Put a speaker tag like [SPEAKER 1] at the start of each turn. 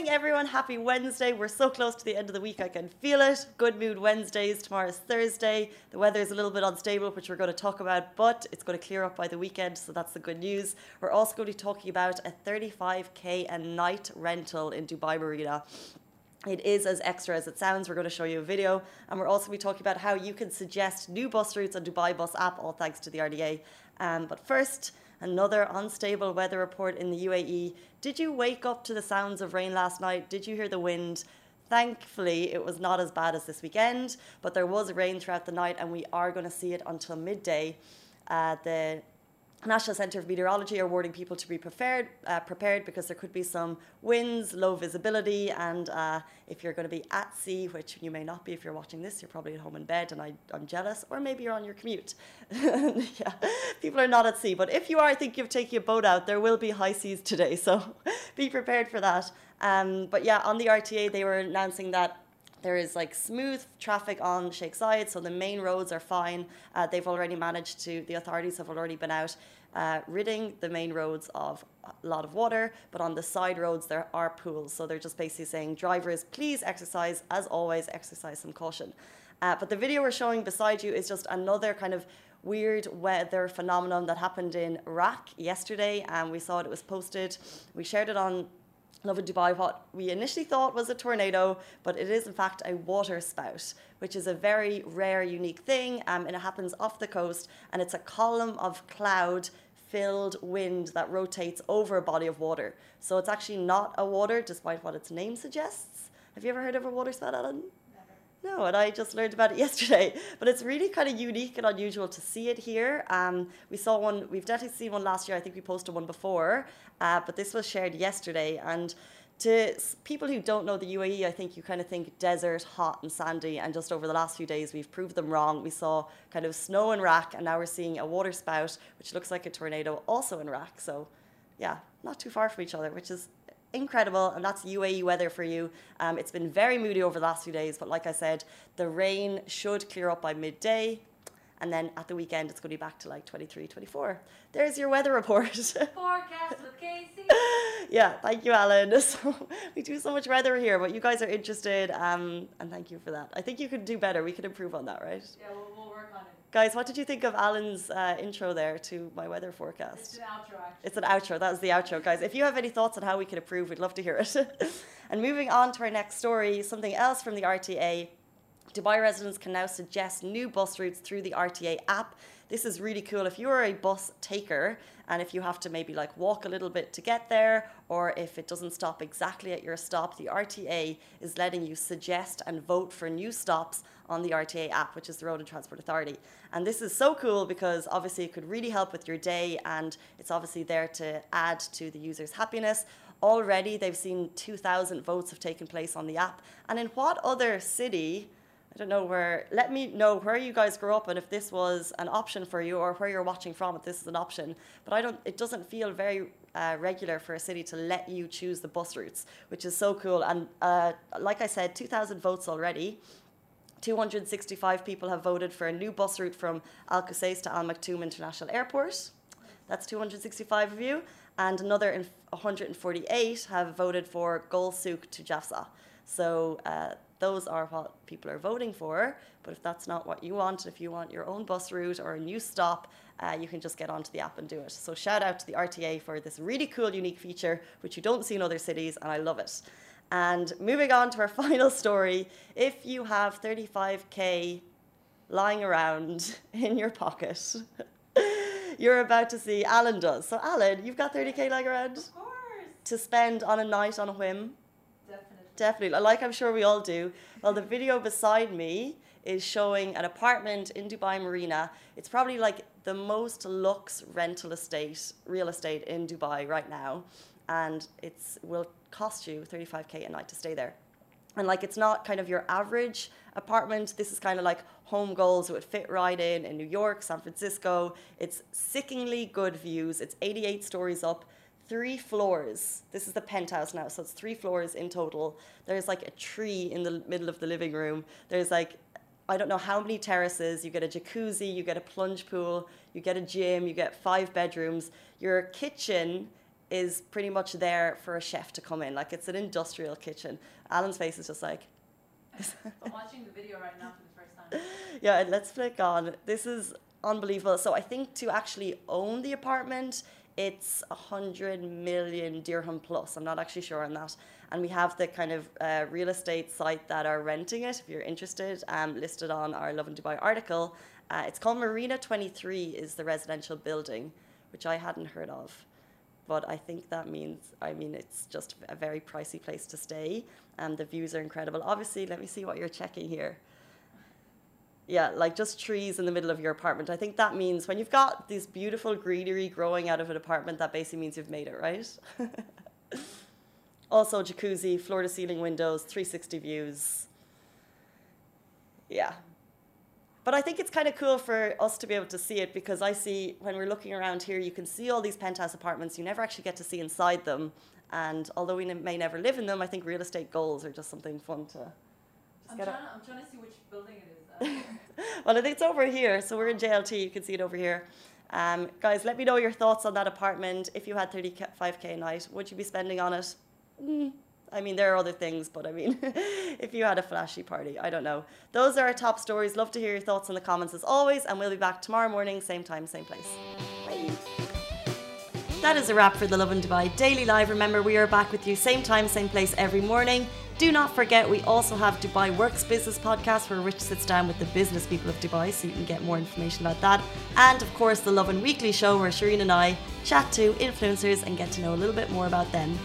[SPEAKER 1] morning, everyone. Happy Wednesday. We're so close to the end of the week, I can feel it. Good mood Wednesdays. Tomorrow's Thursday. The weather is a little bit unstable, which we're going to talk about, but it's going to clear up by the weekend, so that's the good news. We're also going to be talking about a 35k a night rental in Dubai Marina. It is as extra as it sounds. We're going to show you a video, and we're also going to be talking about how you can suggest new bus routes on Dubai Bus app, all thanks to the RTA. Um, but first, Another unstable weather report in the UAE. Did you wake up to the sounds of rain last night? Did you hear the wind? Thankfully, it was not as bad as this weekend, but there was rain throughout the night, and we are going to see it until midday. Uh, the National Centre of Meteorology are warning people to be prepared, uh, prepared because there could be some winds, low visibility, and uh, if you're going to be at sea, which you may not be if you're watching this, you're probably at home in bed, and I, am jealous, or maybe you're on your commute. yeah, people are not at sea, but if you are, I think you've taken a boat out. There will be high seas today, so be prepared for that. Um, but yeah, on the RTA, they were announcing that there is like smooth traffic on Sheikh Zayed, so the main roads are fine. Uh, they've already managed to, the authorities have already been out uh, ridding the main roads of a lot of water, but on the side roads there are pools. So they're just basically saying, drivers, please exercise, as always, exercise some caution. Uh, but the video we're showing beside you is just another kind of weird weather phenomenon that happened in Iraq yesterday, and we saw it, it was posted. We shared it on Lovin Dubai, what we initially thought was a tornado, but it is in fact a water spout, which is a very rare, unique thing, um, and it happens off the coast, and it's a column of cloud filled wind that rotates over a body of water. So it's actually not a water, despite what its name suggests. Have you ever heard of a water spout, Alan? No, and I just learned about it yesterday. But it's really kind of unique and unusual to see it here. Um, we saw one, we've definitely seen one last year. I think we posted one before, uh, but this was shared yesterday. And to people who don't know the UAE, I think you kind of think desert, hot, and sandy. And just over the last few days, we've proved them wrong. We saw kind of snow in Iraq, and now we're seeing a water spout, which looks like a tornado, also in Iraq. So, yeah, not too far from each other, which is incredible, and that's UAE weather for you. Um, it's been very moody over the last few days, but like I said, the rain should clear up by midday. And then at the weekend, it's going to be back to like 23, 24. There's your weather report.
[SPEAKER 2] Forecast with Casey.
[SPEAKER 1] yeah, thank you, Alan. So, we do so much weather here, but you guys are interested, um, and thank you for that. I think you could do better. We could improve on that, right?
[SPEAKER 2] Yeah, we'll, we'll work on it.
[SPEAKER 1] Guys, what did you think of Alan's uh, intro there to my weather forecast?
[SPEAKER 2] It's an outro, actually.
[SPEAKER 1] It's an outro. That was the outro, guys. If you have any thoughts on how we can improve, we'd love to hear it. and moving on to our next story, something else from the RTA. Dubai residents can now suggest new bus routes through the RTA app. This is really cool. If you're a bus taker and if you have to maybe like walk a little bit to get there, or if it doesn't stop exactly at your stop, the RTA is letting you suggest and vote for new stops on the RTA app, which is the Road and Transport Authority. And this is so cool because obviously it could really help with your day and it's obviously there to add to the user's happiness. Already they've seen 2,000 votes have taken place on the app. And in what other city? I don't know where. Let me know where you guys grew up and if this was an option for you, or where you're watching from. If this is an option, but I don't. It doesn't feel very uh, regular for a city to let you choose the bus routes, which is so cool. And uh, like I said, 2,000 votes already. 265 people have voted for a new bus route from Al Qusais to Al Maktoum International Airport. That's 265 of you. And another 148 have voted for Gold Souk to Jafza. So uh, those are what people are voting for. But if that's not what you want, if you want your own bus route or a new stop, uh, you can just get onto the app and do it. So shout out to the RTA for this really cool, unique feature, which you don't see in other cities, and I love it. And moving on to our final story, if you have 35k lying around in your pocket, you're about to see Alan does. So Alan, you've got 30k lying around?
[SPEAKER 2] Of course.
[SPEAKER 1] To spend on a night on a whim?
[SPEAKER 2] Definitely.
[SPEAKER 1] Like I'm sure we all do. Well, the video beside me is showing an apartment in Dubai Marina. It's probably like the most luxe rental estate, real estate in Dubai right now. And it's will cost you 35k a night to stay there. And like it's not kind of your average apartment. This is kind of like home goals. It would fit right in in New York, San Francisco. It's sickeningly good views. It's 88 stories up, three floors. This is the penthouse now, so it's three floors in total. There's like a tree in the middle of the living room. There's like I don't know how many terraces. You get a jacuzzi, you get a plunge pool, you get a gym, you get five bedrooms. Your kitchen is pretty much there for a chef to come in. Like it's an industrial kitchen. Alan's face is just like,
[SPEAKER 2] I'm watching the video right now for the first time.
[SPEAKER 1] yeah, let's flick on. This is unbelievable. So I think to actually own the apartment, it's a hundred million dirham plus. I'm not actually sure on that. And we have the kind of uh, real estate site that are renting it. If you're interested, um, listed on our Lovin Dubai article. Uh, it's called Marina 23. Is the residential building, which I hadn't heard of. But I think that means, I mean, it's just a very pricey place to stay. And the views are incredible. Obviously, let me see what you're checking here yeah, like just trees in the middle of your apartment. I think that means when you've got this beautiful greenery growing out of an apartment, that basically means you've made it, right? also, jacuzzi, floor to ceiling windows, 360 views. Yeah. But I think it's kind of cool for us to be able to see it because I see when we're looking around here, you can see all these penthouse apartments. You never actually get to see inside them. And although we may never live in them, I think real estate goals are just something fun to. Just
[SPEAKER 2] I'm trying, to, I'm trying to see which building it is.
[SPEAKER 1] Well, I think it's over here. So we're in JLT. You can see it over here. Um, guys, let me know your thoughts on that apartment. If you had 35k a night, would you be spending on it? Mm, I mean, there are other things, but I mean, if you had a flashy party, I don't know. Those are our top stories. Love to hear your thoughts in the comments as always, and we'll be back tomorrow morning, same time, same place. Bye. That is a wrap for the Lovin Dubai Daily Live. Remember, we are back with you same time, same place every morning. Do not forget, we also have Dubai Works Business Podcast where Rich sits down with the business people of Dubai so you can get more information about that. And of course, the Lovin Weekly show where Shireen and I chat to influencers and get to know a little bit more about them.